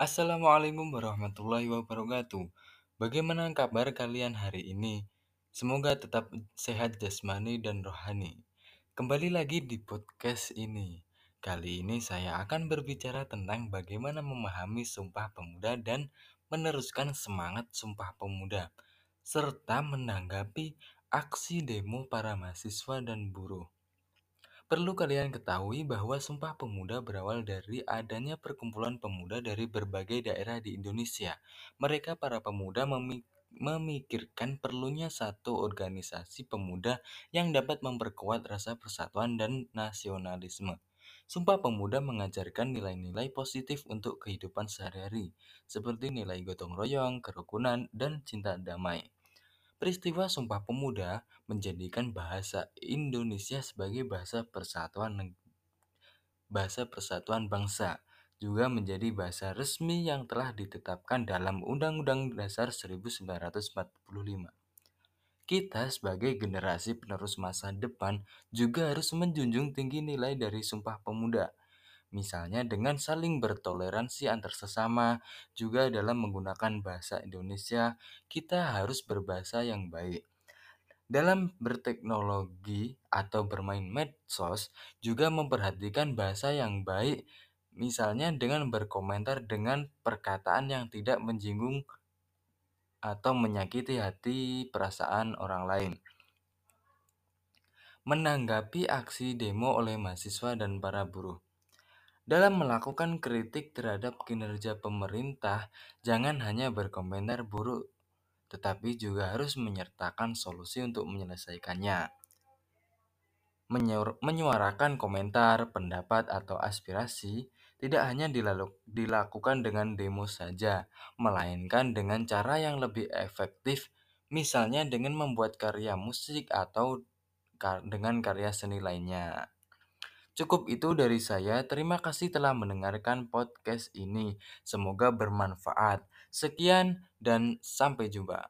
Assalamualaikum warahmatullahi wabarakatuh. Bagaimana kabar kalian hari ini? Semoga tetap sehat jasmani dan rohani. Kembali lagi di podcast ini. Kali ini saya akan berbicara tentang bagaimana memahami Sumpah Pemuda dan meneruskan semangat Sumpah Pemuda, serta menanggapi aksi demo para mahasiswa dan buruh. Perlu kalian ketahui bahwa Sumpah Pemuda berawal dari adanya perkumpulan pemuda dari berbagai daerah di Indonesia. Mereka para pemuda memikirkan perlunya satu organisasi pemuda yang dapat memperkuat rasa persatuan dan nasionalisme. Sumpah Pemuda mengajarkan nilai-nilai positif untuk kehidupan sehari-hari, seperti nilai gotong royong, kerukunan, dan cinta damai. Peristiwa Sumpah Pemuda menjadikan bahasa Indonesia sebagai bahasa persatuan bahasa persatuan bangsa juga menjadi bahasa resmi yang telah ditetapkan dalam Undang-Undang Dasar 1945. Kita sebagai generasi penerus masa depan juga harus menjunjung tinggi nilai dari Sumpah Pemuda misalnya dengan saling bertoleransi antar sesama, juga dalam menggunakan bahasa Indonesia, kita harus berbahasa yang baik. Dalam berteknologi atau bermain medsos, juga memperhatikan bahasa yang baik, misalnya dengan berkomentar dengan perkataan yang tidak menjinggung atau menyakiti hati perasaan orang lain. Menanggapi aksi demo oleh mahasiswa dan para buruh. Dalam melakukan kritik terhadap kinerja pemerintah, jangan hanya berkomentar buruk, tetapi juga harus menyertakan solusi untuk menyelesaikannya. Menyuarakan komentar, pendapat, atau aspirasi tidak hanya dilakukan dengan demo saja, melainkan dengan cara yang lebih efektif, misalnya dengan membuat karya musik atau dengan karya seni lainnya. Cukup itu dari saya. Terima kasih telah mendengarkan podcast ini. Semoga bermanfaat. Sekian dan sampai jumpa.